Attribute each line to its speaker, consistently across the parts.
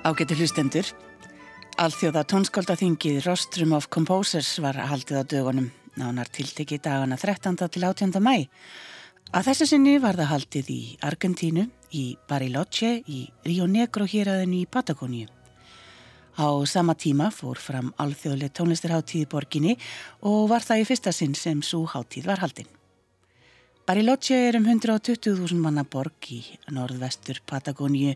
Speaker 1: Ágættu hlustendur. Alþjóða tónskáldaþingið Rostrum of Composers var haldið á dögunum, nánar tilteki dagana 13. til 18. mæ. Að þessu sinni var það haldið í Argentínu, í Bariloche, í Rio Negro hýraðinu í Patagoníu. Á sama tíma fór fram alþjóðlega tónlistarháttíð í borginni og var það í fyrsta sinn sem svo háttíð var haldinn. Bariloche er um 120.000 manna borg í norðvestur Patagóníu.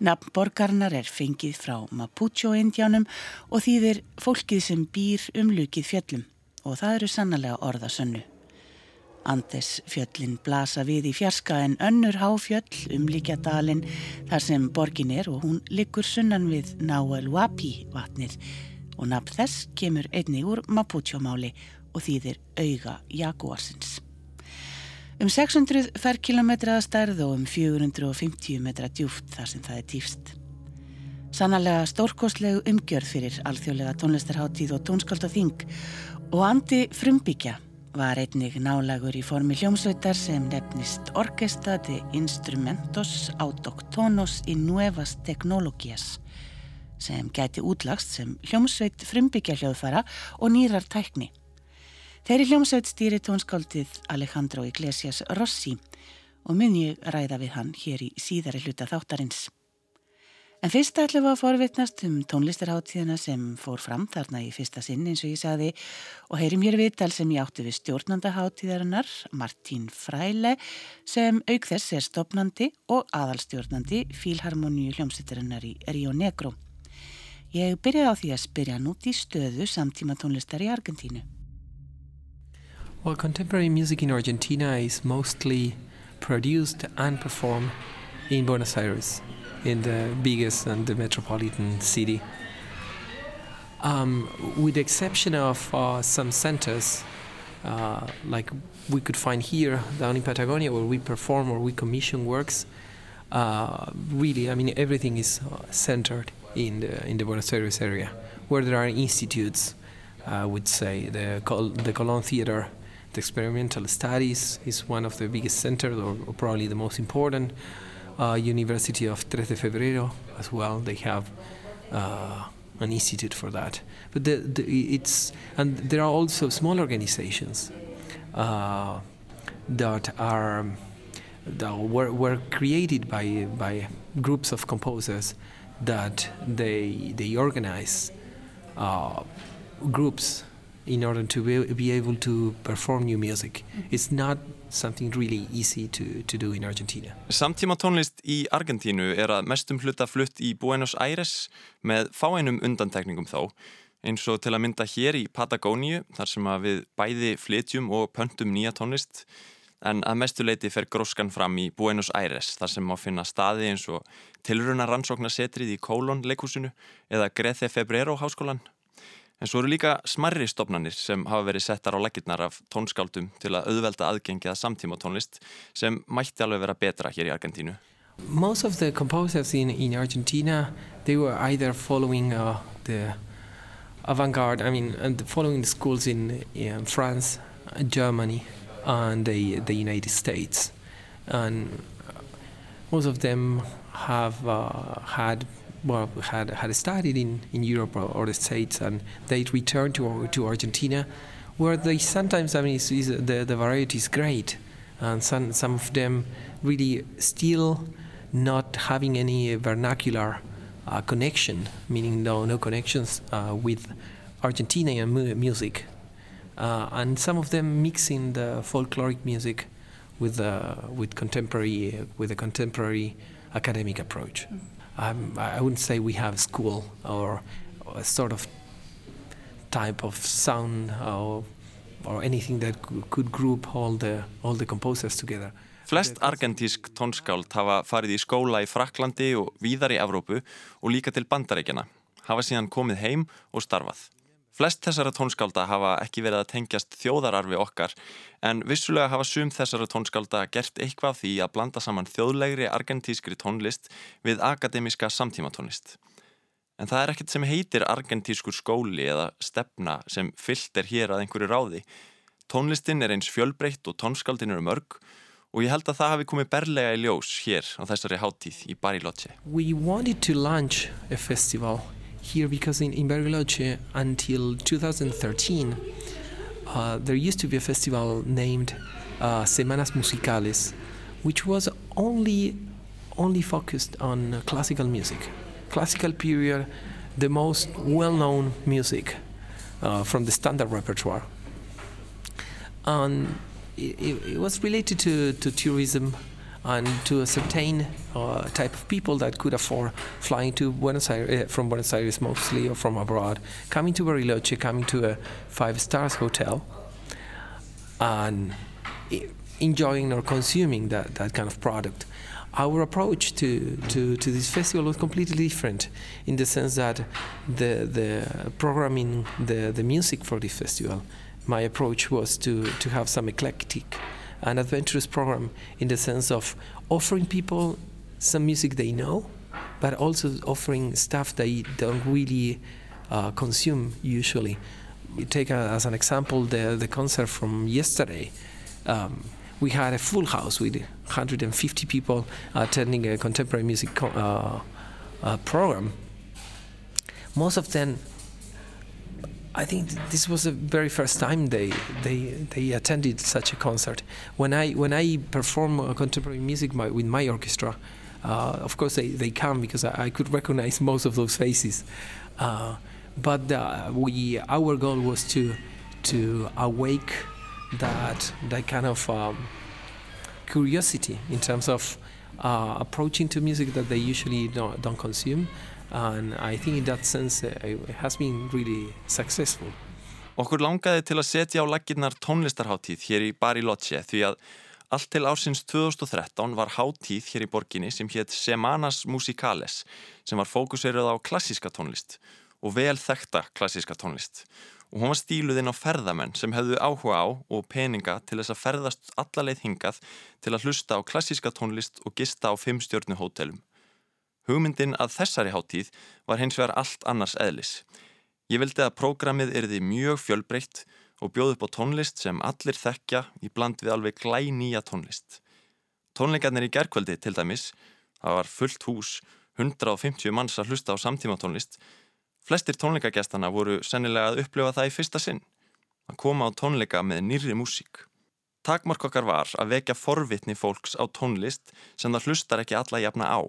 Speaker 1: Nafn borgarnar er fengið frá Mapucho-indjánum og þýðir fólkið sem býr umlukið fjöllum og það eru sannlega orðasönnu. Andes fjöllin blasa við í fjarska en önnur háfjöll umlíkja dalin þar sem borgin er og hún liggur sunnan við Nahuel Huapi vatnið og nafn þess kemur einni úr Mapucho-máli og þýðir auga jaguarsins. Um 600 ferrkilometra stærð og um 450 metra djúft þar sem það er dýfst. Sannarlega stórkoslegu umgjörð fyrir alþjóðlega tónlistarháttíð og tónskald og þing og Andi Frumbyggja var einnig nálagur í formi hljómsveitar sem nefnist Orquesta de Instrumentos Autoctonos y Nuevas Tecnologías sem gæti útlagst sem hljómsveit Frumbyggja hljóðfara og nýrar tækni. Þeirri hljómsveit stýri tónskáldið Alejandro Iglesias Rossi og mun ég ræða við hann hér í síðari hluta þáttarins. En fyrst ætlum við að forvitnast um tónlistarháttíðina sem fór fram þarna í fyrsta sinn eins og ég saði og heyrim hér viðtal sem ég átti við stjórnandaháttíðarinnar Martín Fræle sem auk þess er stopnandi og aðalstjórnandi Fílharmoníu hljómsveitarinnar í Rio Negro. Ég byrjaði á því að spyrja nút í stöðu samtíma tónlistar í Argentínu.
Speaker 2: Well, contemporary music in Argentina is mostly produced and performed in Buenos Aires, in the biggest and the metropolitan city. Um, with the exception of uh, some centers, uh, like we could find here down in Patagonia, where we perform or we commission works. Uh, really, I mean, everything is uh, centered in the in the Buenos Aires area, where there are institutes. I would say the Col- the Colón Theater the experimental studies is one of the biggest centers, or, or probably the most important. Uh, University of Tres de Febrero as well. They have uh, an institute for that. But the, the, it's and there are also small organizations uh, that are that were, were created by by groups of composers that they they organize uh, groups in order to be, able to perform new music. It's not something really easy to, to do in Argentina.
Speaker 3: Samtíma tónlist í Argentínu er að mestum hluta flutt í Buenos Aires með fáeinum undantekningum þó eins og til að mynda hér í Patagóníu þar sem að við bæði flytjum og pöntum nýja tónlist en að mestuleiti fer gróskan fram í Buenos Aires þar sem má finna staði eins og tilruna rannsóknarsetrið í Kólón leikúsinu eða Greþe Febrero háskólan En svo eru líka smarri stopnarnir sem hafa verið settar á lakirnar af tónskáldum til að auðvelda aðgengi að samtíma tónlist sem mætti alveg vera betra hér í Argentínu.
Speaker 2: Most of the composers in, in Argentina, they were either following uh, the avant-garde, I mean, following the schools in, in France, Germany, and the, the United States. And most of them have uh, had well, had had studied in, in Europe or, or the States, and they returned to to Argentina, where they sometimes I mean is, is the the variety is great, and some some of them really still not having any vernacular uh, connection, meaning no no connections uh, with Argentinian mu music, uh, and some of them mixing the folkloric music with uh, with contemporary with a contemporary academic approach. Mm. Um, I wouldn't say we have school or a sort of type of sound or, or anything that could group all the, all the composers together.
Speaker 3: Flest argentísk tónskáld hafa farið í skóla í Fraklandi og víðar í Evrópu og líka til bandaríkjana, hafa síðan komið heim og starfað. Flest þessara tónskálda hafa ekki verið að tengjast þjóðararfi okkar en vissulega hafa sum þessara tónskálda gert eitthvað því að blanda saman þjóðlegri argentískri tónlist við akademiska samtímatónlist. En það er ekkert sem heitir argentískur skóli eða stefna sem fyllt er hér að einhverju ráði. Tónlistin er eins fjölbreytt og tónskáldin eru mörg og ég held að það hafi komið berlega í ljós hér á þessari háttíð í Bariloche.
Speaker 2: We wanted to launch a festival here because in, in Bariloche until 2013 uh, there used to be a festival named uh, Semanas Musicales which was only only focused on classical music. Classical period, the most well-known music uh, from the standard repertoire. And it, it, was related to, to tourism and to a certain uh, type of people that could afford flying to Buenos Aires, uh, from Buenos Aires mostly or from abroad, coming to Bariloche, coming to a five stars hotel, and enjoying or consuming that, that kind of product. Our approach to, to, to this festival was completely different in the sense that the, the programming, the, the music for this festival, my approach was to, to have some eclectic and adventurous program in the sense of offering people some music they know, but also offering stuff they don't really uh, consume usually. You take a, as an example the, the concert from yesterday. Um, we had a full house with 150 people attending a contemporary music co- uh, uh, program. Most of them, I think this was the very first time they, they, they attended such a concert. When I, when I perform contemporary music my, with my orchestra, uh, of course they, they come because I, I, could recognize most of those faces. Uh, but we, our goal was to, to awake that that kind of um, curiosity in terms of uh, approaching to music that they usually don't, don't consume and I think in that sense uh, it has been really successful.
Speaker 3: Okkur langaði til að setja á laginnar tónlistarháttíð hér í Bariloche því að allt til ársins 2013 var háttíð hér í borginni sem hétt Semanas Musicales sem var fókuserið á klassíska tónlist og vel þekta klassíska tónlist og hún var stíluð inn á ferðamenn sem hefðu áhuga á og peninga til þess að ferðast allarleið hingað til að hlusta á klassíska tónlist og gista á fimmstjörnu hótelum. Hugmyndin að þessari háttíð var hins vegar allt annars eðlis. Ég vildi að prógramið erði mjög fjölbreytt og bjóð upp á tónlist sem allir þekkja í bland við alveg glæ nýja tónlist. Tónleikarnir í gerkvöldi til dæmis, það var fullt hús, 150 manns að hlusta á samtíma tónlist Flestir tónleikagestana voru sennilega að upplifa það í fyrsta sinn, að koma á tónleika með nýri músík. Takmark okkar var að vekja forvitni fólks á tónlist sem það hlustar ekki alla jafna á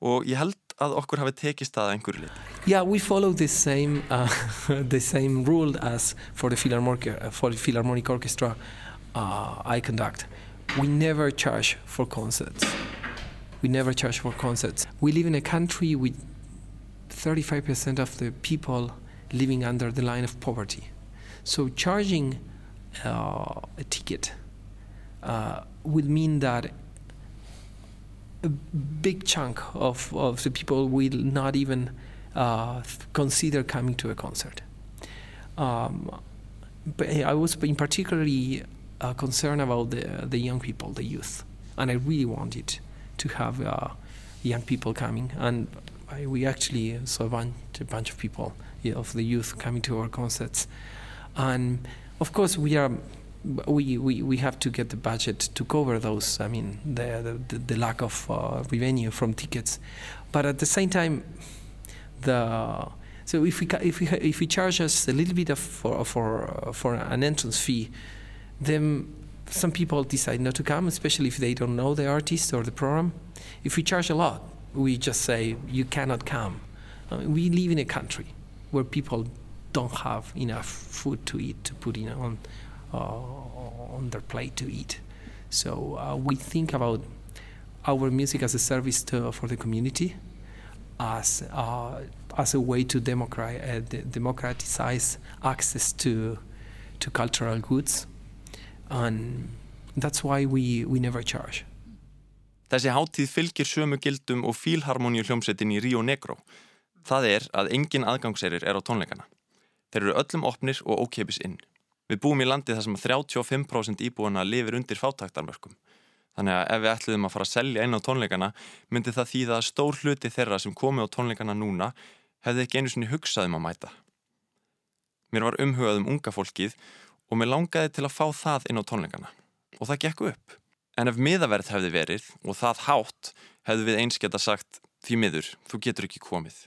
Speaker 3: og ég held að okkur hafi tekist það að einhverju lit.
Speaker 2: Yeah, we follow the same, uh, the same rule as for the Philharmonic, for the Philharmonic Orchestra uh, I conduct. We never charge for concerts. We never charge for concerts. We live in a country with 35% of the people living under the line of poverty. So charging uh, a ticket uh, would mean that a big chunk of, of the people will not even uh, consider coming to a concert. Um, but I was in particularly uh, concerned about the, the young people, the youth, and I really wanted to have uh, young people coming. And I, we actually saw a bunch, a bunch of people you know, of the youth coming to our concerts, and of course we are. We, we, we have to get the budget to cover those. I mean, the the, the lack of uh, revenue from tickets, but at the same time, the so if we if we if we charge us a little bit of for for for an entrance fee, then some people decide not to come, especially if they don't know the artist or the program. If we charge a lot, we just say you cannot come. I mean, we live in a country where people don't have enough food to eat to put in on uh, on their plate to eat. So uh, we think about our music as a service to, for the community, as uh, as a way to uh, democratize access to to cultural goods, and that's why we, we never charge.
Speaker 3: Þessi háttíð fylgir sömu gildum og fílharmoníu hljómsettin í Rio Negro. Það er að engin aðgangserir er á tónleikana. Þeir eru öllum opnir og ókeipis inn. Við búum í landi þar sem 35% íbúana lifir undir fátaktarmörkum. Þannig að ef við ætluðum að fara að selja einn á tónleikana myndi það þýða að stór hluti þeirra sem komi á tónleikana núna hefði ekki einu sinni hugsaðum að mæta. Mér var umhugað um unga fólkið og mér langaði til að fá það inn á tónleikana. Og það gekk upp. En ef miðaverð hefði verið og það hátt hefðu við eins geta sagt því miður, þú getur ekki komið.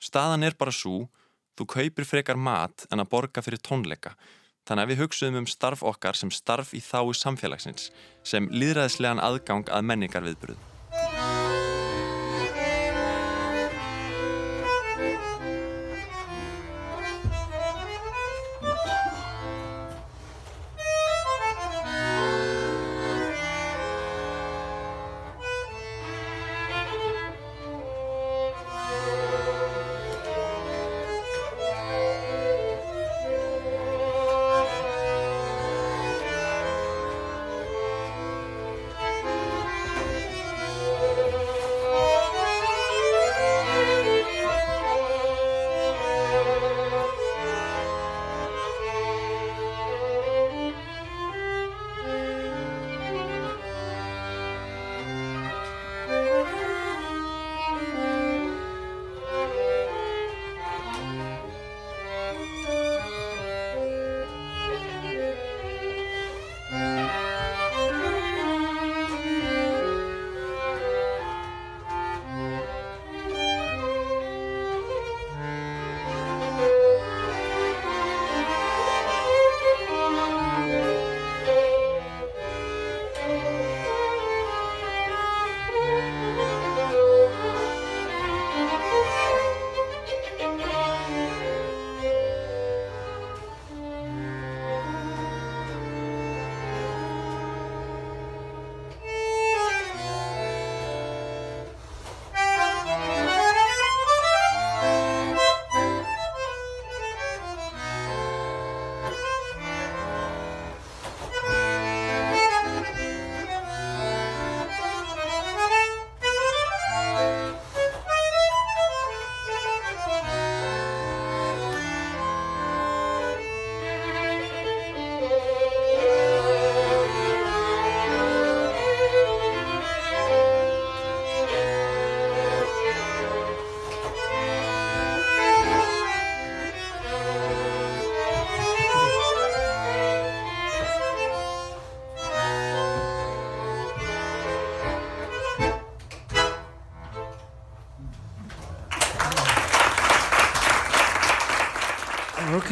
Speaker 3: Staðan er bara svo, þú kaupir frekar mat en að borga fyrir tónleika. Þannig að við hugsuðum um starf okkar sem starf í þái samfélagsins, sem líðræðislegan aðgang að menningar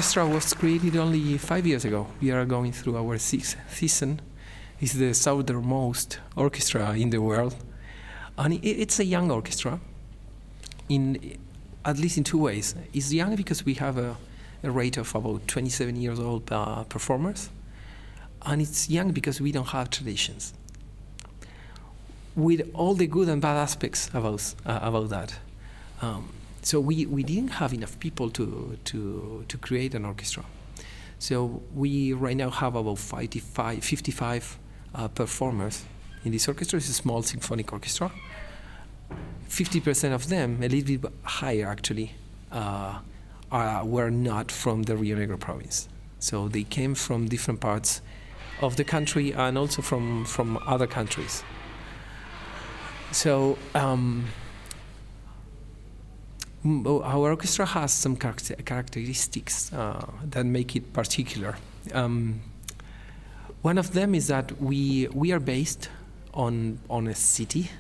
Speaker 2: orchestra was created only five years ago. We are going through our sixth season. It's the southernmost orchestra in the world, and it's a young orchestra. In at least in two ways, it's young because we have a, a rate of about 27 years old uh, performers, and it's young because we don't have traditions. With all the good and bad aspects about uh, about that. Um, so we, we didn't have enough people to, to, to create an orchestra. So we right now have about 55, 55 uh, performers in this orchestra. It's a small symphonic orchestra. 50% of them, a little bit higher actually, uh, are, were not from the Rio Negro province. So they came from different parts of the country and also from, from other countries. So um, our orchestra has some characteristics uh, that make it particular. Um, one of them is that we we are based on on a city,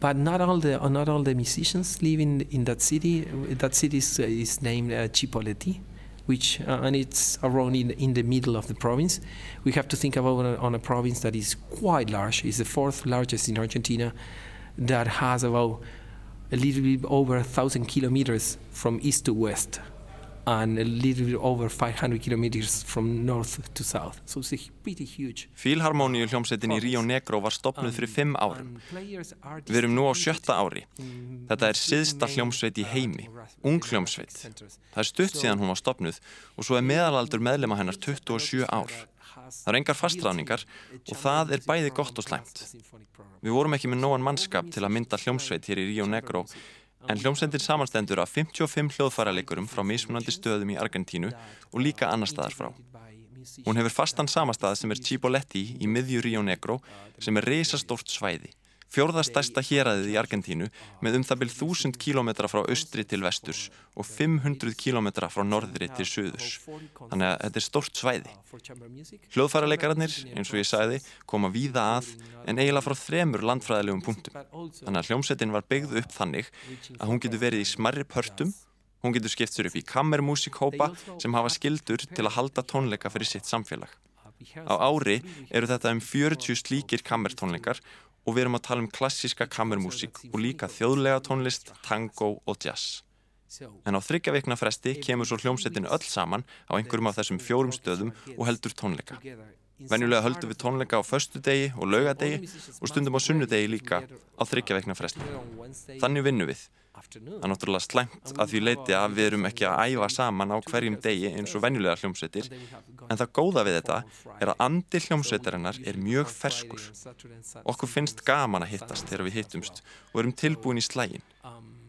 Speaker 2: but not all the not all the musicians live in in that city. That city is, uh, is named uh, which uh, and it's around in in the middle of the province. We have to think about on a, on a province that is quite large. It's the fourth largest in Argentina, that has about a little bit over 1,000 kilometers from east to west and a little bit over 500 kilometers from north to south. So it's pretty huge.
Speaker 3: Fílharmoníu hljómsveitin í Rio Negro var stopnuð fyrir fimm árum. Við erum nú á sjötta ári. Þetta er siðsta hljómsveit í heimi, ung hljómsveit. Það er stutt síðan hún var stopnuð og svo er meðalaldur meðlema hennar 27 ár. Það eru engar fastráningar og það er bæði gott og slæmt. Við vorum ekki með nógan mannskap til að mynda hljómsveit hér í Rio Negro en hljómsveitin samanstendur af 55 hljóðfæraleikurum frá mismunandi stöðum í Argentínu og líka annar staðar frá. Hún hefur fastan samastað sem er Chipoletti í miðju Rio Negro sem er reysastórt svæði. Fjórðastæsta héræðið í Argentínu með um það byrj 1000 km frá austri til vesturs og 500 km frá norðri til söðurs. Þannig að þetta er stort svæði. Hljóðfærarleikararnir, eins og ég sagði, koma víða að en eiginlega frá þremur landfræðilegum punktum. Þannig að hljómsettin var byggð upp þannig að hún getur verið í smarri pörtum, hún getur skipt sér upp í kammermúsikhópa sem hafa skildur til að halda tónleika fyrir sitt samfélag. Á ári eru þetta um 40 slíkir kammertónleikar og við erum að tala um klassíska kammermúsík og líka þjóðlega tónlist, tango og jazz. En á þryggja vikna fresti kemur svo hljómsettin öll saman á einhverjum af þessum fjórum stöðum og heldur tónleika. Venjulega höldum við tónleika á förstu degi og laugadegi og stundum á sunnudegi líka á þryggja vikna fresti. Þannig vinnum við. Það er náttúrulega slæmt að því leiti að við erum ekki að æfa saman á hverjum degi eins og venjulega hljómsveitir en það góða við þetta er að andi hljómsveitarinnar er mjög ferskur. Okkur finnst gaman að hittast þegar við hittumst og erum tilbúin í slægin.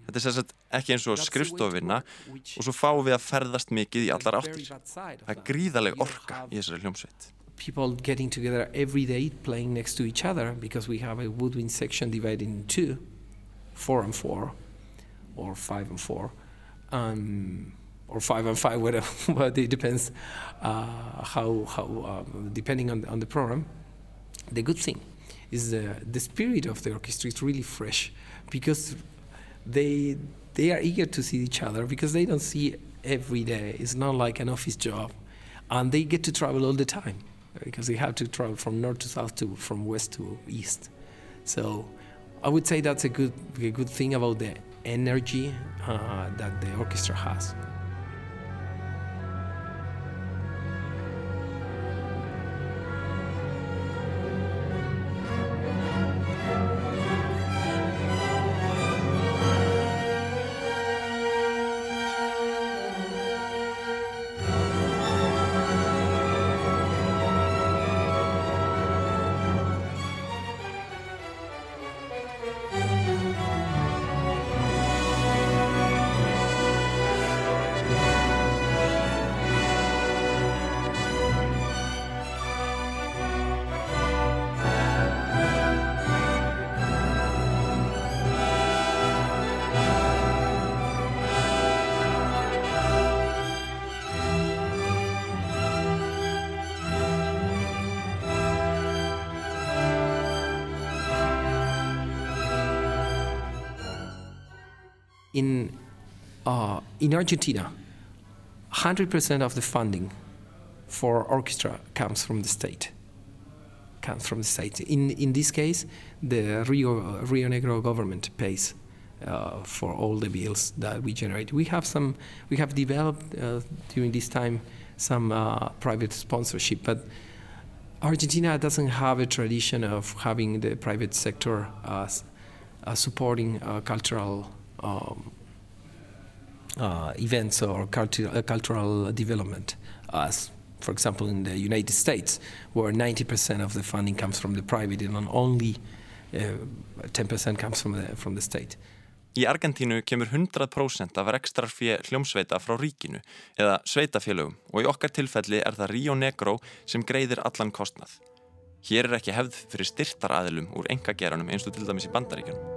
Speaker 3: Þetta er sérstaklega ekki eins og skrifstofirna og svo fáum við að ferðast mikið í allar áttir. Það er gríðaleg orka í þessari hljómsveit.
Speaker 2: People getting together every day playing next to each other because we have a woodwind section divided in two, four and four or five and four, um, or five and five, whatever. but it depends uh, how how um, depending on the, on the program. The good thing is the the spirit of the orchestra is really fresh because they they are eager to see each other because they don't see every day. It's not like an office job, and they get to travel all the time because they have to travel from north to south to from west to east. So I would say that's a good a good thing about the energy uh, that the orchestra has. Argentina, 100% of the funding for orchestra comes from the state. Comes from the state. In in this case, the Rio Rio Negro government pays uh, for all the bills that we generate. We have some. We have developed uh, during this time some uh, private sponsorship, but Argentina doesn't have a tradition of having the private sector supporting cultural um, uh, events or cultu- uh, cultural development, as for example in the United States, where 90% of the funding comes from the private and only uh, 10% comes from the, from the state.
Speaker 3: Í Argentínu kemur 100% af rekstrarfið hljómsveita frá ríkinu eða sveitafélögum og í okkar tilfelli er það Rio Negro sem greiðir allan kostnað. Hér er ekki hefð fyrir styrtaraðilum úr engageranum eins og til dæmis í bandaríkjunum.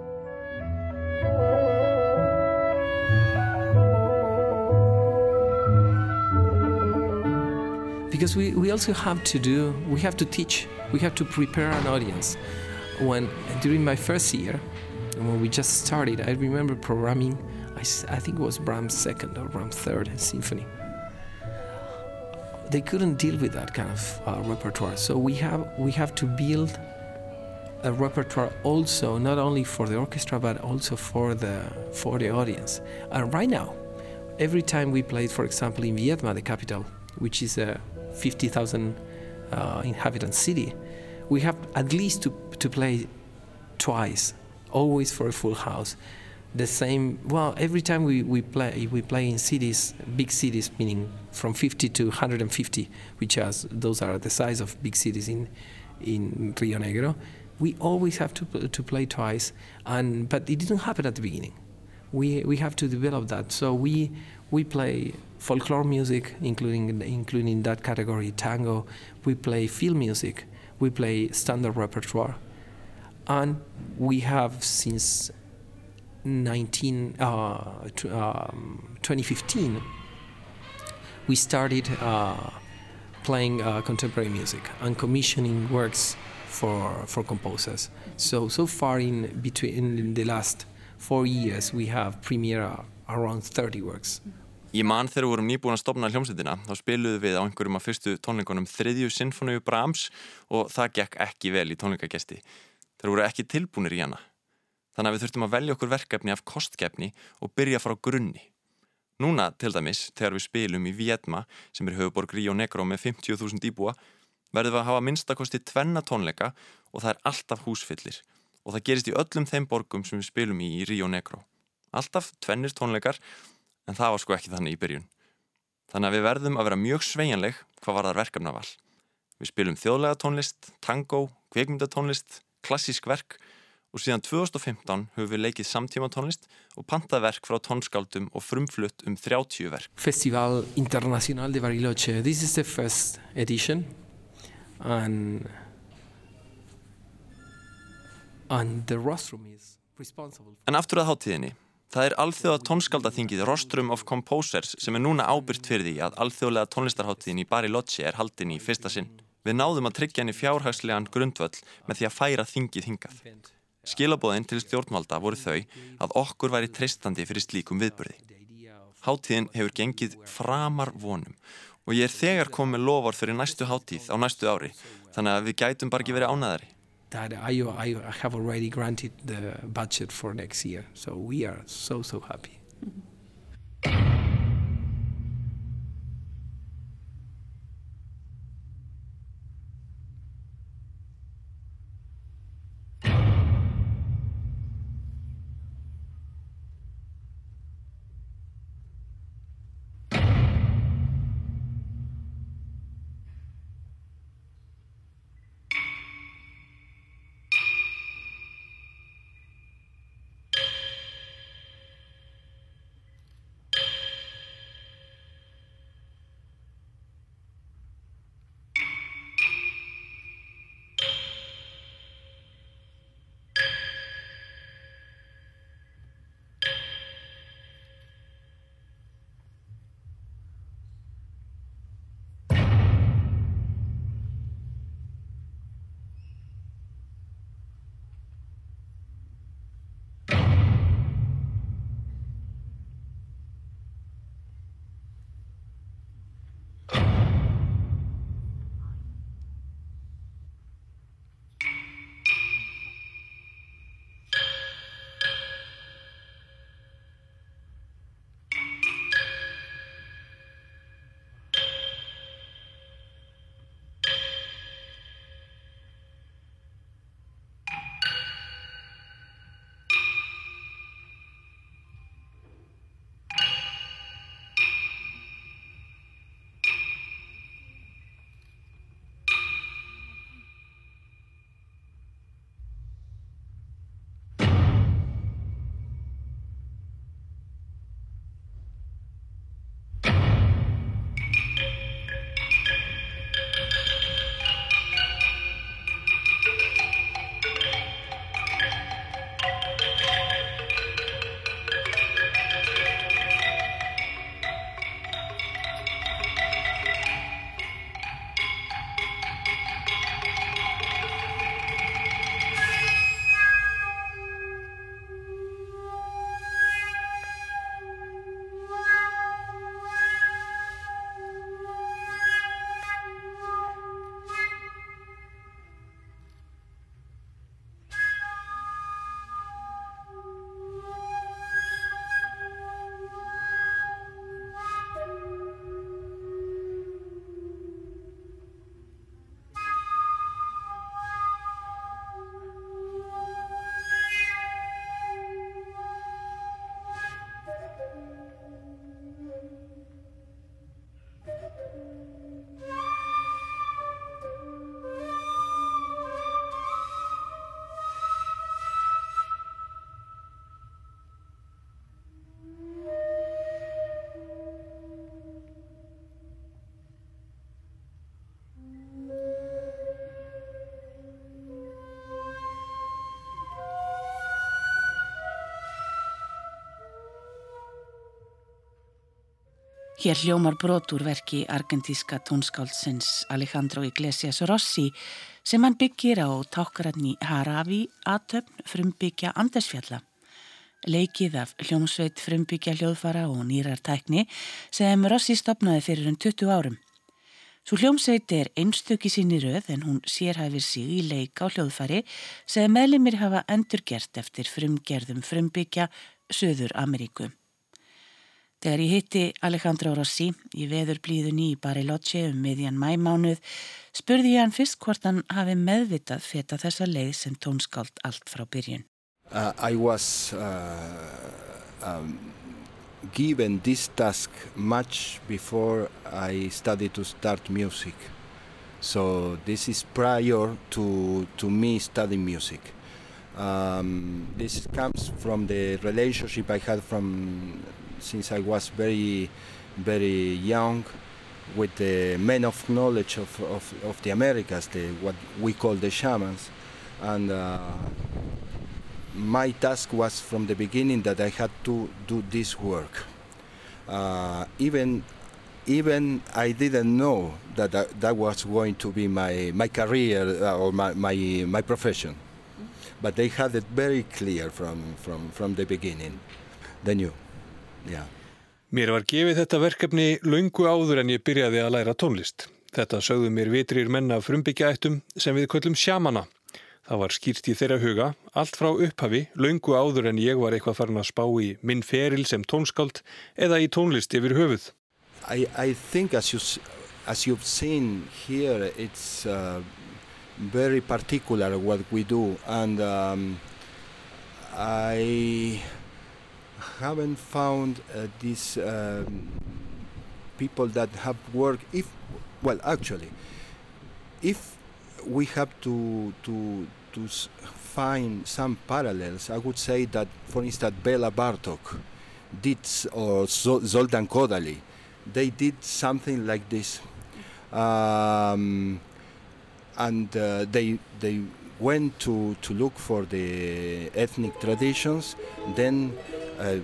Speaker 2: Because we, we also have to do we have to teach we have to prepare an audience. When during my first year when we just started i remember programming i, I think it was brahms second or brahms third symphony. They couldn't deal with that kind of uh, repertoire. So we have we have to build a repertoire also not only for the orchestra but also for the for the audience. And right now every time we played for example in vietnam the capital which is a 50,000 uh, inhabitant city, we have at least to, to play twice, always for a full house. The same, well, every time we, we play, we play in cities, big cities, meaning from 50 to 150, which has, those are the size of big cities in, in Rio Negro. We always have to, to play twice, and, but it didn't happen at the beginning. We, we have to develop that. So we, we play folklore music, including including that category tango. We play film music. We play standard repertoire, and we have since 19 uh, um, 2015 we started uh, playing uh, contemporary music and commissioning works for for composers so so far in between in the last four years we have premiered around 30 works
Speaker 3: Ég man þegar við vorum nýbúin að stopna hljómsveitina þá spiluðu við á einhverjum af fyrstu tónleikunum þriðju sinfoníu Brahms og það gekk ekki vel í tónleikagesti. Þeir voru ekki tilbúinir í hana. Þannig að við þurftum að velja okkur verkefni af kostgefni og byrja frá grunni. Núna til dæmis, þegar við spilum í Vietma sem er höfuborg Ríó Negro með 50.000 íbúa verðum við að hafa minnstakosti tvenna tónleika og það er alltaf húsfyllir og það gerist í öllum þeim borgum sem við spilum í í. Alltaf tvennir tónleikar en það var sko ekki þannig í byrjun. Þannig að við verðum að vera mjög sveianleg hvað var þar verkefnaval. Við spilum þjóðlega tónlist, tango, kveikmyndatónlist, klassísk verk og síðan 2015 höfum við leikið samtíma tónlist og pantað verk frá tónskáldum og frumflutt um 30 verk.
Speaker 2: Festival Internacional de Bariloche. This is the first edition, and and the rostrum is responsible.
Speaker 3: En aftur að hátíðinni. Það er alþjóða tónskaldaþingið Rostrum of Composers sem er núna ábyrgt fyrir því að alþjóðlega tónlistarháttíðin í Bariloche er haldin í fyrsta sinn. Við náðum að tryggja henni fjárhagslegan grundvöll með því að færa þingið hingað. Skilabóðin til stjórnvalda voru þau að okkur væri treystandi fyrir slíkum viðburði. Háttíðin hefur gengið framar vonum og ég er þegar komið lofar fyrir næstu háttíð á næstu ári þannig að við gætum bara ekki verið ánæðari.
Speaker 2: That I, I have already granted the budget for next year. So we are so, so happy. Mm-hmm.
Speaker 1: Hér hljómar brotur verki argentíska tónskáldsins Alejandro Iglesias Rossi sem hann byggir á tákranni Haravi aðtöfn frumbyggja Andesfjalla. Leikið af hljómsveit frumbyggja hljóðfara og nýrartækni sem Rossi stopnaði fyrir um 20 árum. Svo hljómsveit er einstöki í röð en hún sérhæfir sig í leik á hljóðfari sem meðlimir hafa endurgert eftir frumgerðum frumbyggja Suður Ameríku. Þegar ég hitti Alejandro Rossi í veðurblíðunni í Bariloche um miðjan mæmánuð spurði ég hann fyrst hvort hann hafi meðvitað feta þessa leið sem tónskáld allt frá byrjun.
Speaker 4: Uh, I was uh, um, given this task much before I studied to start music. So this is prior to, to me studying music. Um, this comes from the relationship I had from since I was very, very young with the men of knowledge of, of, of the Americas, the, what we call the shamans. And uh, my task was from the beginning that I had to do this work. Uh, even even I didn't know that that, that was going to be my, my career uh, or my, my, my profession. But they had it very clear from, from, from the beginning. They knew.
Speaker 5: Já. Mér var gefið þetta verkefni laungu áður en ég byrjaði að læra tónlist. Þetta sögðu mér vitrir menna frumbyggjaættum sem við köllum sjamana. Það var skýrt í þeirra huga, allt frá upphafi, laungu áður en ég var eitthvað farin að spá í minn feril sem tónskáld eða í tónlist yfir höfuð.
Speaker 4: I, I think as, you, as you've seen here, it's uh, very particular what we do and um, I... haven't found uh, these um, people that have worked. If well, actually, if we have to to to find some parallels, I would say that, for instance, Bela Bartok did or Zoltan Kodali, they did something like this, um, and uh, they they went to to look for the ethnic traditions, then uh,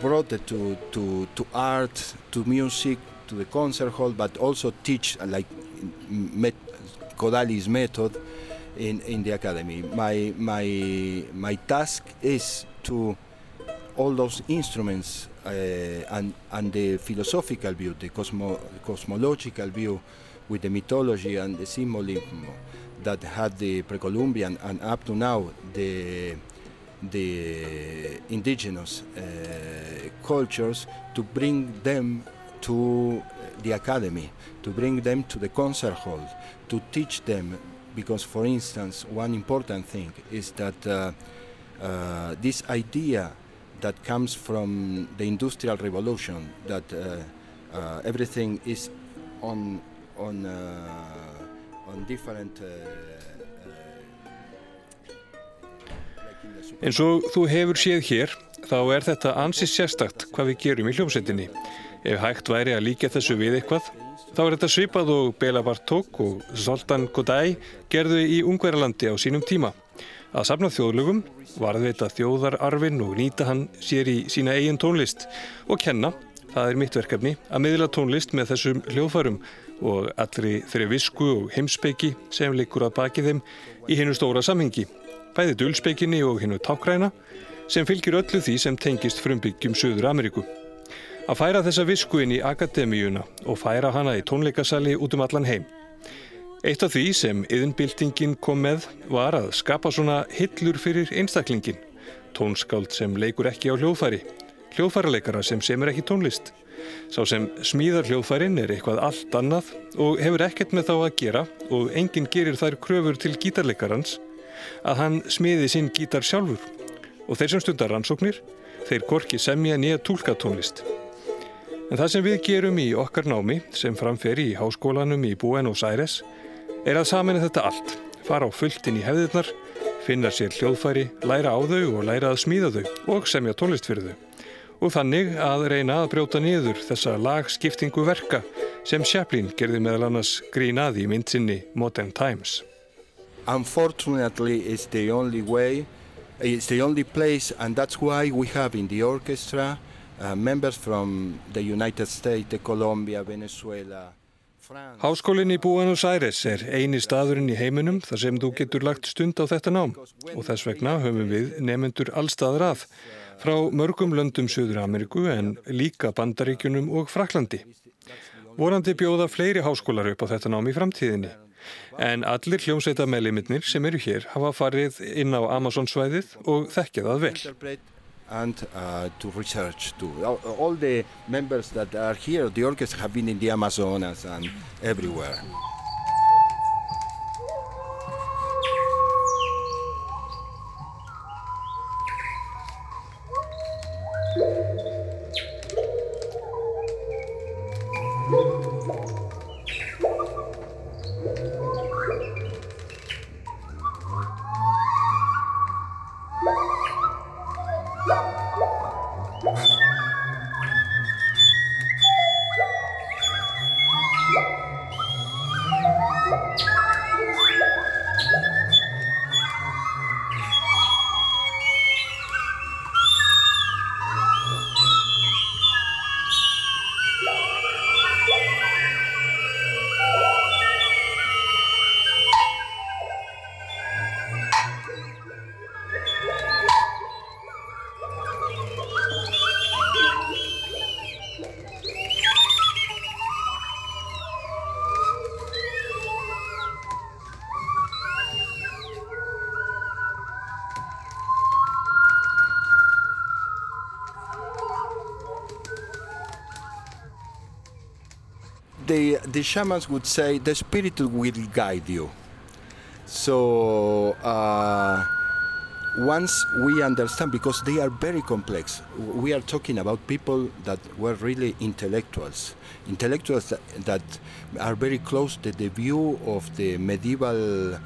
Speaker 4: brought it to, to, to art, to music, to the concert hall, but also teach uh, like met, Kodali's method in, in the academy. My, my, my task is to all those instruments uh, and, and the philosophical view, the cosmo, cosmological view with the mythology and the symbolism that had the pre-Columbian and up to now the the indigenous uh, cultures to bring them to the academy, to bring them to the concert hall, to teach them. Because, for instance, one important thing is that uh, uh, this idea that comes from the Industrial Revolution, that uh, uh, everything is on on uh, on different
Speaker 5: Eins og þú hefur séð hér, þá er þetta ansins sérstakt hvað við gerum í hljómsveitinni. Ef hægt væri að líka þessu við eitthvað, þá er þetta svipað og Bela Bartók og Zoltan Godai gerðu í Ungverðarlandi á sínum tíma. Að safna þjóðlugum, varðveita þjóðararfin og nýta hann sér í sína eigin tónlist og kenna, það er mitt verkefni, að miðla tónlist með þessum hljóðfærum og allri þeirri visku og heimspeiki sem likur að baki þeim í hennu stóra samhengi bæði dölsbeikinni og hinnu tákræna sem fylgir öllu því sem tengist frumbyggjum Suður Ameríku. Að færa þessa visku inn í akademíuna og færa hana í tónleikasali út um allan heim. Eitt af því sem yðinbildingin kom með var að skapa svona hillur fyrir einstaklingin, tónskáld sem leikur ekki á hljóðfæri, hljóðfæraleikara sem semur ekki tónlist. Sá sem smíðar hljóðfærin er eitthvað allt annað og hefur ekkert með þá að gera og enginn gerir þær kröfur til gítarleikarans að hann smiði sinn gítar sjálfur og þeir sem stundar rannsóknir, þeir korki semja nýja tólkatónlist. En það sem við gerum í okkar námi, sem framferi í háskólanum í Buenos Aires, er að samina þetta allt, fara á fulltinn í hefðirnar, finna sér hljóðfæri, læra á þau og læra að smíða þau og semja tónlist fyrir þau. Og þannig að reyna að brjóta niður þessa lagskiptingu verka sem Chaplin gerði meðal annars grínaði í myndsinni Modern Times.
Speaker 4: unfortunately it's the only way it's the only place and that's why we have in the orchestra uh, members from the United States, Colombia, Venezuela.
Speaker 5: Háskólinn í Buenos Aires er eini staðurinn í heiminum þar sem þú getur lagt stund á þetta nám og þess vegna höfum við nefnendur allstaðar að frá mörgum löndum Suður Ameríku en líka Bandaríkunum og Fraklandi. Vorandi bjóða fleiri háskólar upp á þetta nám í framtíðinni en allir hljómsveita meðliminnir sem eru hér hafa farið inn á Amazon svæðið og þekkja það vel.
Speaker 4: and uh, to research too. All, the members that are here, the orchestra have been in the Amazonas and everywhere. The the shamans would say the spirit will guide you. So uh, once we understand, because they are very complex, we are talking about people that were really intellectuals, intellectuals that, that are very close to the view of the medieval uh,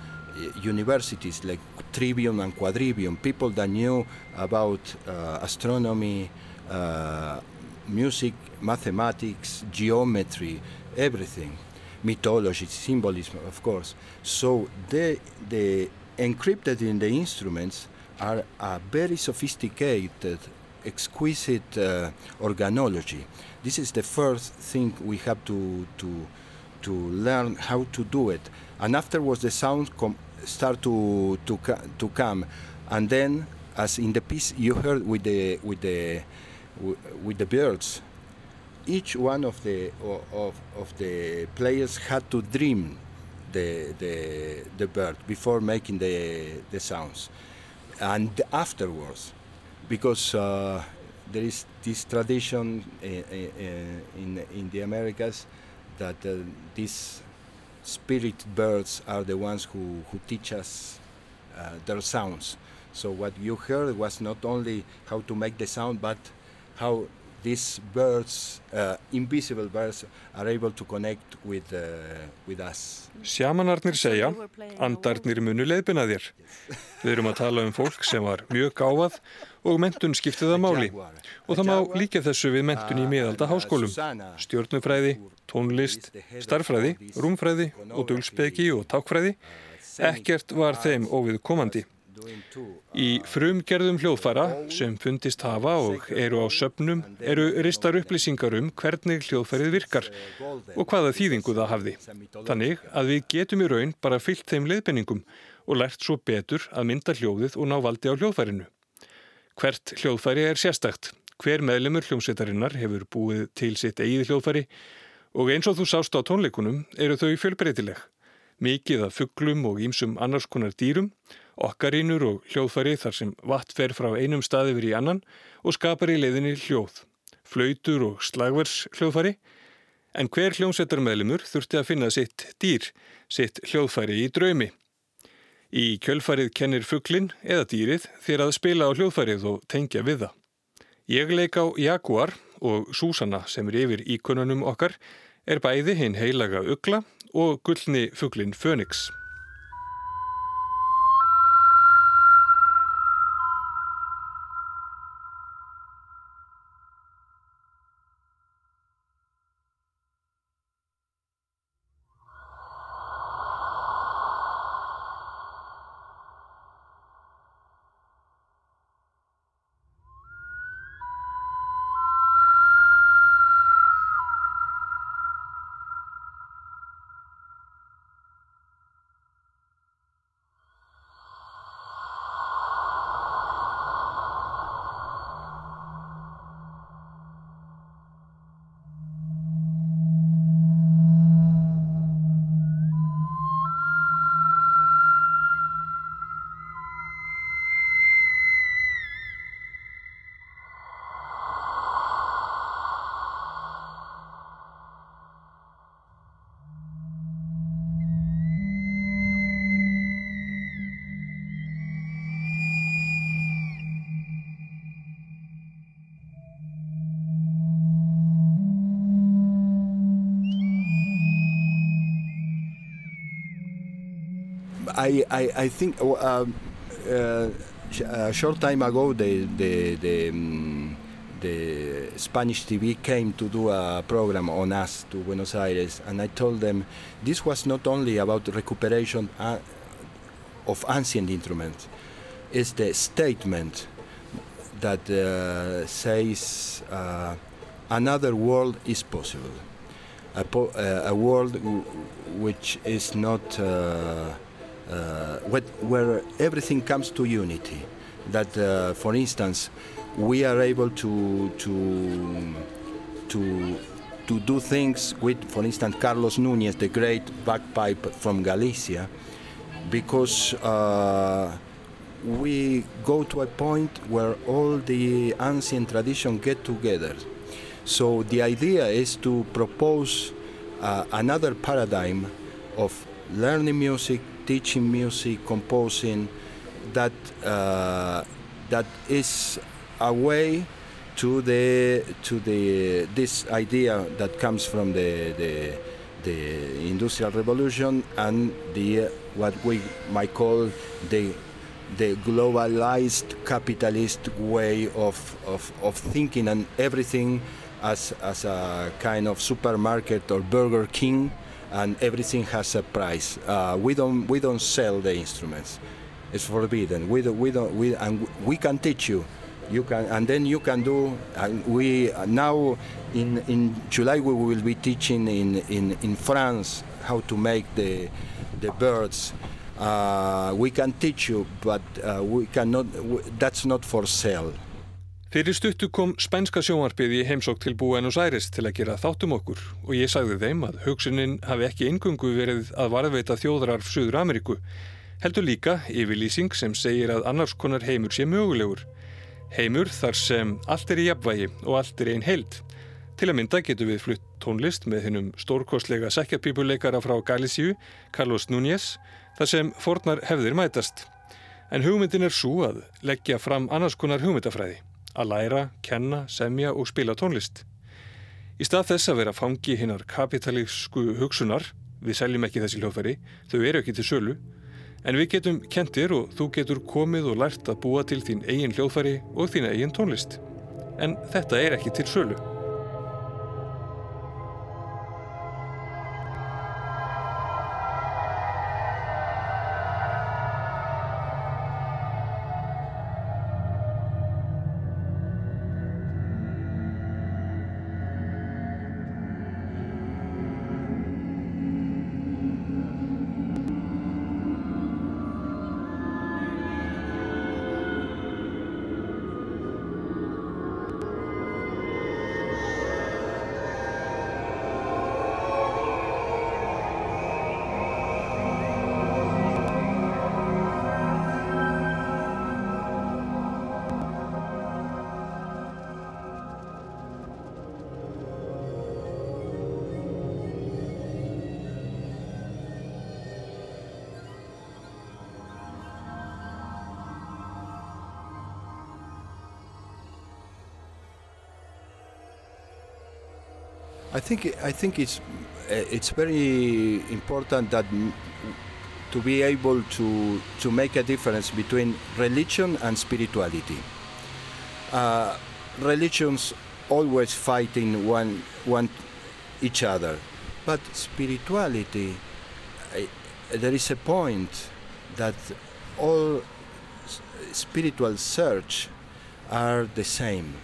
Speaker 4: universities like Trivium and Quadrivium, people that knew about uh, astronomy, uh, music, mathematics, geometry, everything, mythology, symbolism, of course. So the, the encrypted in the instruments are a very sophisticated, exquisite uh, organology. This is the first thing we have to, to, to learn how to do it. And afterwards the sound start to, to, to come. And then, as in the piece you heard with the, with the, with the birds, each one of the of, of the players had to dream the, the, the bird before making the, the sounds and afterwards because uh, there is this tradition in, in, in the Americas that uh, these spirit birds are the ones who, who teach us uh, their sounds. So what you heard was not only how to make the sound, but how these birds, uh, invisible birds, are able to connect with, uh, with us.
Speaker 5: Sjamanarnir segja, andarnir munu leiðbina þér. Við erum að tala um fólk sem var mjög gáfað og mentun skiptið að máli. Og það má líka þessu við mentun í miðalda háskólum. Stjórnufræði, tónlist, starfræði, rúmfræði og dulspeki og tákfræði. Ekkert var þeim óvið komandi. Í frumgerðum hljóðfæra sem fundist hafa og eru á söpnum eru ristar upplýsingar um hvernig hljóðfærið virkar og hvaða þýðingu það hafði. Þannig að við getum í raun bara fyllt þeim leiðbenningum og lært svo betur að mynda hljóðið og ná valdi á hljóðfærinu. Hvert hljóðfæri er sérstakt. Hver meðlemur hljómsveitarinnar hefur búið til sitt eigið hljóðfæri og eins og þú sást á tónleikunum eru þau fjölbreytileg. Mikið af fugglum og ímsum annars konar dýrum okkarínur og hljóðfæri þar sem vatn fer frá einum staði verið í annan og skapar í leiðinni hljóð, flautur og slagvers hljóðfæri, en hver hljómsveitarmeðlumur þurfti að finna sitt dýr, sitt hljóðfæri í draumi. Í kjölfærið kennir fugglin eða dýrið þér að spila á hljóðfærið og tengja við það. Ég leik á Jaguar og Súsanna sem er yfir íkonunum okkar er bæði hinn heilaga ugla og gullni fugglin Fönix.
Speaker 4: I, I, I think uh, uh, a short time ago the the the, um, the Spanish TV came to do a program on us to Buenos Aires, and I told them this was not only about recuperation uh, of ancient instruments; it's the statement that uh, says uh, another world is possible, a, po- uh, a world w- which is not uh, where everything comes to unity. That, uh, for instance, we are able to to to to do things with, for instance, Carlos Núñez, the great bagpipe from Galicia, because uh, we go to a point where all the ancient tradition get together. So the idea is to propose uh, another paradigm of learning music, teaching music, composing, that uh, that is a way to the to the this idea that comes from the the, the industrial revolution and the what we might call the the globalized capitalist way of, of, of thinking and everything as, as a kind of supermarket or Burger King and everything has a price. Uh, we don't we don't sell the instruments. It's forbidden. We don't, we don't we and we can teach you. You can and then you can do. And we now in in July we will be teaching in in in France how to make the the birds. Uh, we can teach you, but uh, we cannot. That's not for sale.
Speaker 5: Fyrir stuttu kom spænska sjónvarpið í heimsók til Buenos Aires til að gera þáttum okkur og ég sagði þeim að hugsunin hafi ekki engungu verið að varðveita þjóðrarf Suður Ameríku. Heldur líka yfirlýsing sem segir að annars konar heimur sé mögulegur. Heimur þar sem allt er í jafnvægi og allt er einn heild. Til að mynda getur við flutt tónlist með hennum stórkostlega sækjapípuleikara frá Galíciu, Carlos Núñez, þar sem fornar hefðir mætast. En hugmyndin er svo að leggja fram annars konar hugmyndafræði að læra, kenna, semja og spila tónlist. Í stað þess að vera fangi hinnar kapitalísku hugsunar, við seljum ekki þessi hljóðfæri, þau eru ekki til sölu, en við getum kentir og þú getur komið og lært að búa til þín eigin hljóðfæri og þín eigin tónlist. En þetta er ekki til sölu.
Speaker 4: Think I think it's it's very important that to be able to to make a difference between religion and spirituality. Uh, religions always fighting one one each other, but spirituality uh, there is a point that all spiritual search are the same.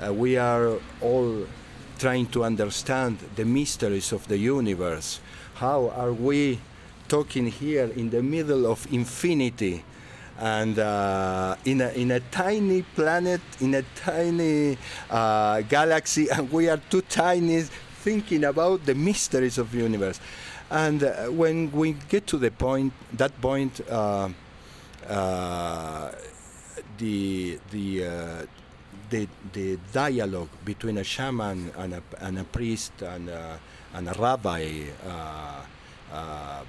Speaker 4: Uh, we are all trying to understand the mysteries of the universe. How are we talking here in the middle of infinity and uh, in, a, in a tiny planet, in a tiny uh, galaxy, and we are too tiny thinking about the mysteries of the universe. And uh, when we get to the point, that point, uh, uh, the the uh, the, the dialogue between a shaman and a, and a priest and a, and a rabbi, uh, uh,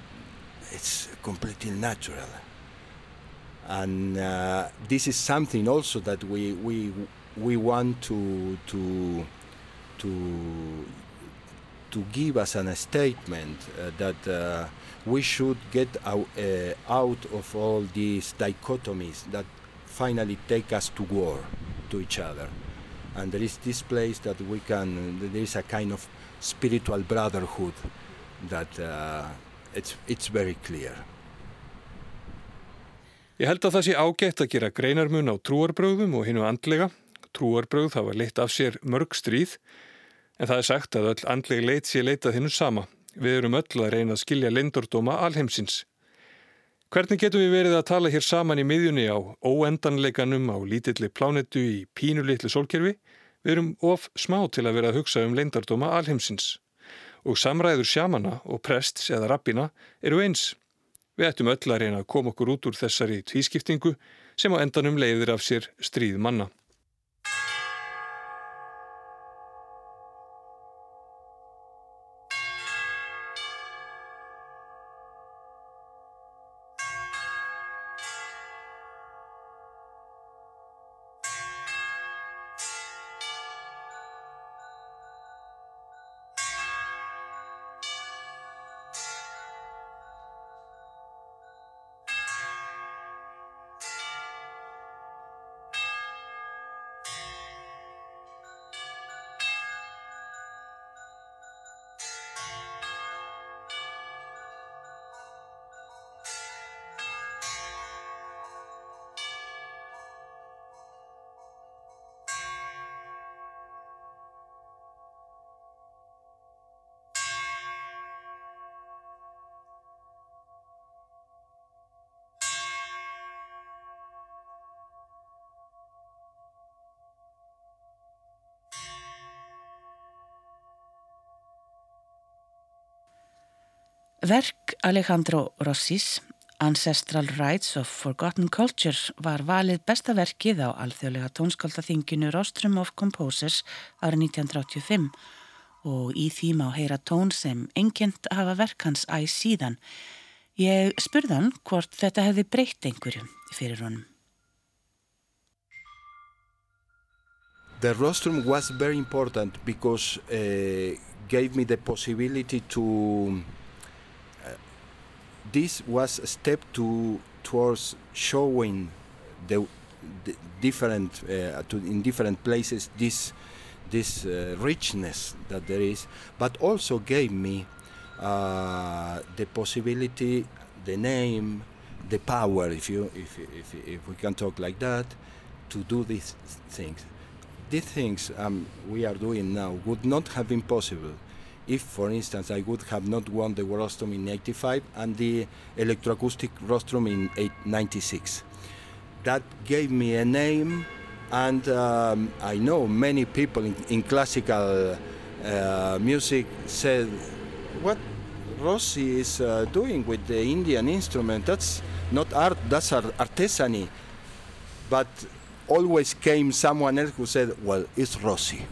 Speaker 4: it's completely natural. And uh, this is something also that we, we, we want to, to, to, to give as a statement that we should get out, uh, out of all these dichotomies that finally take us to war to each other. And there is this place that we can, there is a kind of spiritual brotherhood that uh, it's, it's very clear.
Speaker 5: Ég held að það sé ágætt að gera greinarmun á trúarbröðum og hinnu andlega. Trúarbröð hafa leitt af sér mörg stríð en það er sagt að öll andleg leit sé leitað hinnu sama. Við erum öll að reyna að skilja lindordóma alheimsins. Hvernig getum við verið að tala hér saman í miðjunni á óendanleikanum á lítilli plánetu í pínulitli sólkerfi? Við erum of smá til að vera að hugsa um lindordóma alheimsins. Og samræður sjámana og prests eða rappina eru eins. Við ættum öll að reyna að koma okkur út úr þessari tvískiptingu sem á endanum leiðir af sér stríð manna.
Speaker 1: Alejandro Rossis, Ancestral Rights of Forgotten Culture, var valið besta verkið á alþjóðlega tónskáldaþinginu Rostrum of Composers árið 1985 og í því má heyra tón sem engjent hafa verkans æg síðan. Ég spurðan hvort þetta hefði breytt einhverju fyrir honum.
Speaker 4: The rostrum was very important because uh, gave me the possibility to this was a step to towards showing the, the different uh, to, in different places this this uh, richness that there is, but also gave me uh, the possibility, the name, the power, if you if, if, if we can talk like that, to do these things. These things um, we are doing now would not have been possible if, for instance, I would have not won the Rostrum in 85 and the electroacoustic Rostrum in 96. That gave me a name, and um, I know many people in, in classical uh, music said, "What Rossi is uh, doing with the Indian instrument? That's not art. That's artesany." But always came someone else who said, "Well, it's Rossi.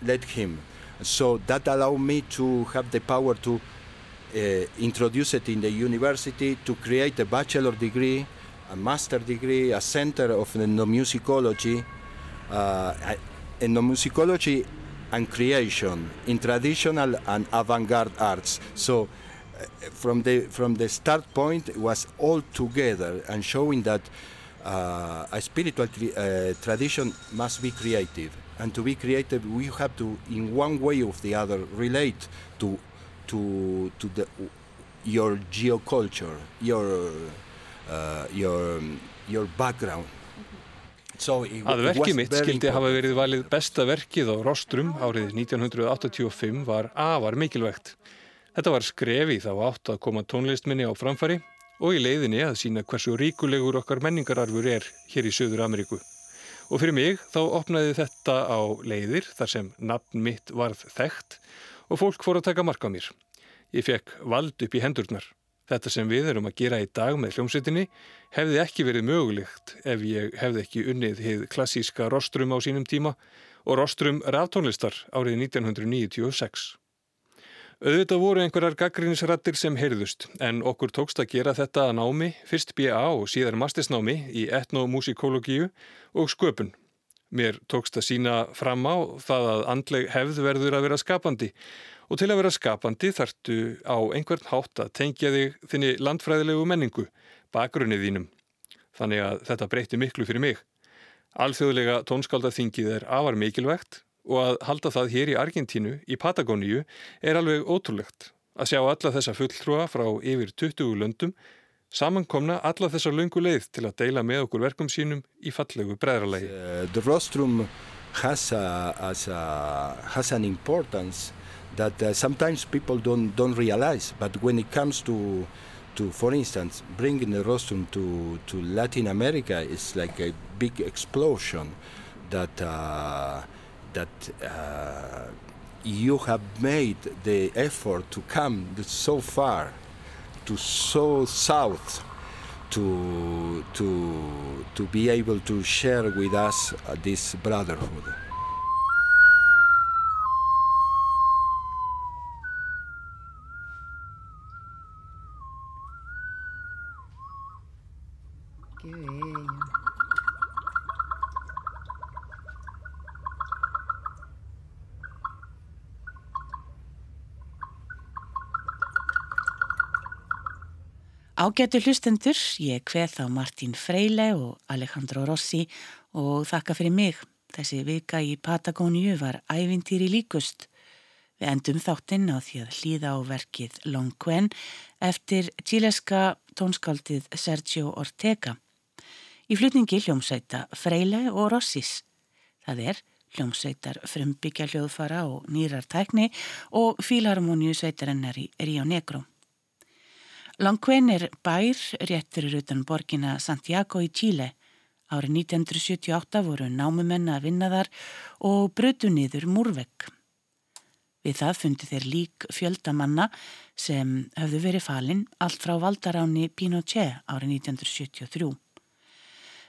Speaker 4: Let him." So that allowed me to have the power to uh, introduce it in the university, to create a bachelor degree, a master degree, a center of ethnomusicology, uh, ethnomusicology and creation in traditional and avant-garde arts. So uh, from the from the start point it was all together and showing that uh, a spiritual uh, tradition must be creative. And to be creative we have to in one way or the other relate to to to the your geoculture your uh, your your background.
Speaker 5: So að verkið mitt skildi hafa verið valið besta verkið á Rostrum árið 1985 var afar mikilvægt. Þetta var skrefi þá átt að koma tónlistminni á framfari og í leiðinni að sína hversu ríkulegur okkar menningararfur er hér í Suður Ameríku. Og fyrir mig þá opnaði þetta á leiðir þar sem nafn mitt varð þekkt og fólk fór að taka marka á mér. Ég fekk vald upp í hendurnar. Þetta sem við erum að gera í dag með hljómsveitinni hefði ekki verið mögulegt ef ég hefði ekki unnið heið klassíska rostrum á sínum tíma og rostrum ráftónlistar árið 1996. Auðvitað voru einhverjar gaggrínisrattir sem heyrðust en okkur tókst að gera þetta að námi, fyrst BA og síðar mastisnámi í etnomusikologíu og sköpun. Mér tókst að sína fram á það að andleg hefð verður að vera skapandi Og til að vera skapandi þartu á einhvern hátt að tengja þig þinni landfræðilegu menningu, bakgrunnið þínum. Þannig að þetta breyti miklu fyrir mig. Alþjóðlega tónskáldaþingið er afar mikilvægt og að halda það hér í Argentínu, í Patagóníu, er alveg ótrúlegt. Að sjá alla þessa fulltrúa frá yfir 20 löndum, samankomna alla þessa lungu leið til að deila með okkur verkum sínum í fallegu breðralagi.
Speaker 4: Uh, the rostrum has, a, a, has an importance that uh, sometimes people don't don't realize. But when it comes to to, for instance, bringing the rostrum to to Latin America, it's like a big explosion that uh, that uh, you have made the effort to come so far, to so south. To, to, to be able to share with us uh, this brotherhood.
Speaker 1: Ágætu hlustendur, ég kveð þá Martín Freile og Alejandro Rossi og þakka fyrir mig. Þessi vika í Patagóniu var ævintýri líkust. Við endum þáttinn á því að hlýða á verkið Long Quen eftir tíleska tónskáldið Sergio Ortega. Í flutningi hljómsveita Freile og Rossis. Það er hljómsveitar frumbyggja hljóðfara og nýrar tækni og fílharmoníu sveitarinnar í Rio Negro. Langquen er bær rétt fyrir utan borgina Santiago í Chile. Árið 1978 voru námumenn að vinna þar og brutu niður múrvegg. Við það fundi þeir lík fjöldamanna sem höfðu verið falinn allt frá valdaráni Pinochet árið 1973.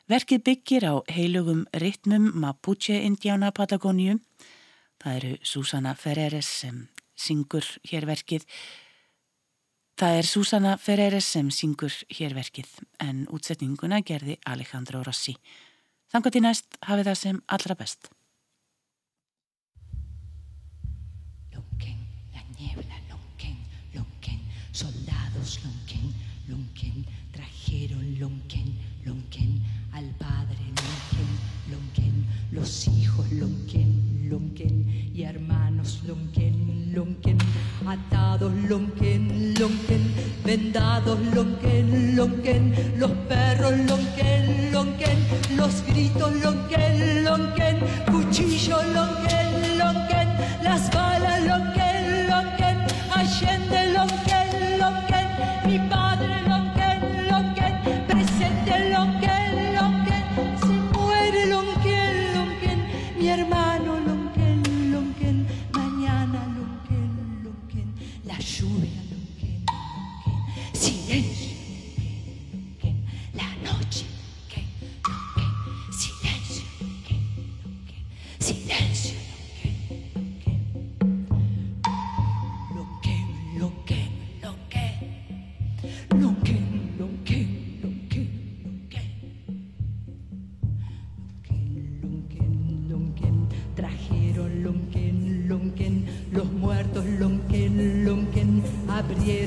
Speaker 1: Verkið byggir á heilugum ritmum Mapuche-Indiána Patagóniu. Það eru Susana Ferreres sem syngur hér verkið Það er Susanna Ferreira sem syngur hérverkið en útsetninguna gerði Alejandro Rossi. Þannig að til næst hafi það sem allra best.
Speaker 6: Lunken, la niebla, lunken, lunken, soldados lunken, lunken, trajeron lunken, lunken, al padre lunken, lunken, los hijos lunken, lunken. lonquen y hermanos lonquen, lonquen, atados lonquen, lonquen, vendados lonquen, lonquen, los perros lonquen, lonquen, los gritos lonquen, lonquen, cuchillo lonquen, lonquen, las balas lonquen, lonquen, Allende lonquen.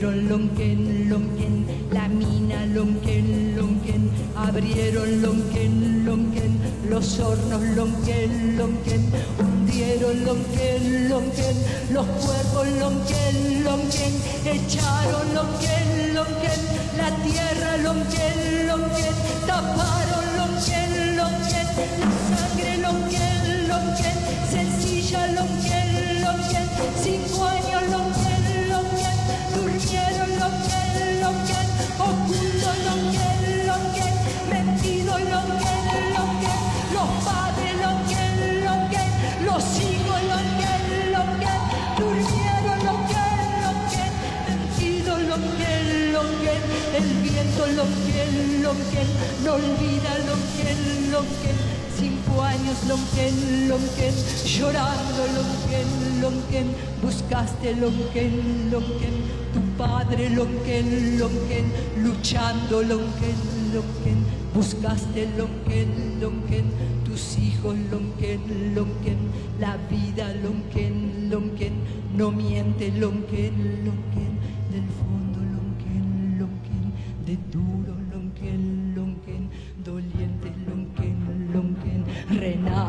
Speaker 6: Abrieron Lonquén, Lonquén, la mina Lonquén, Lonquén, abrieron Lonquén, Lonquén, los hornos Lonquén, Lonquén, hundieron Lonquén, Lonquén, los cuerpos Lonquén, Lonquén, echaron Lonquén, Lonquén, la tierra Lonquén, Lonquén, taparon Lonquén, Lonquén, la sangre Lonquén, Lonquén, sencilla Lonquén, Lonquén, cinco lo que, lo que, no olvida lo que, lo que, cinco años lo que, lo que, llorando lo que, lo que, buscaste lo que, lo que, tu padre lo que, lo que, luchando lo que, lo que, buscaste lo que, lo que, tus hijos lo que, lo que, la vida lo que, lo que, no miente lo que, lo que.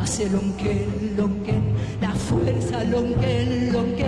Speaker 6: Renace lonquen, lonquen, la fuerza lonquen, lonquen,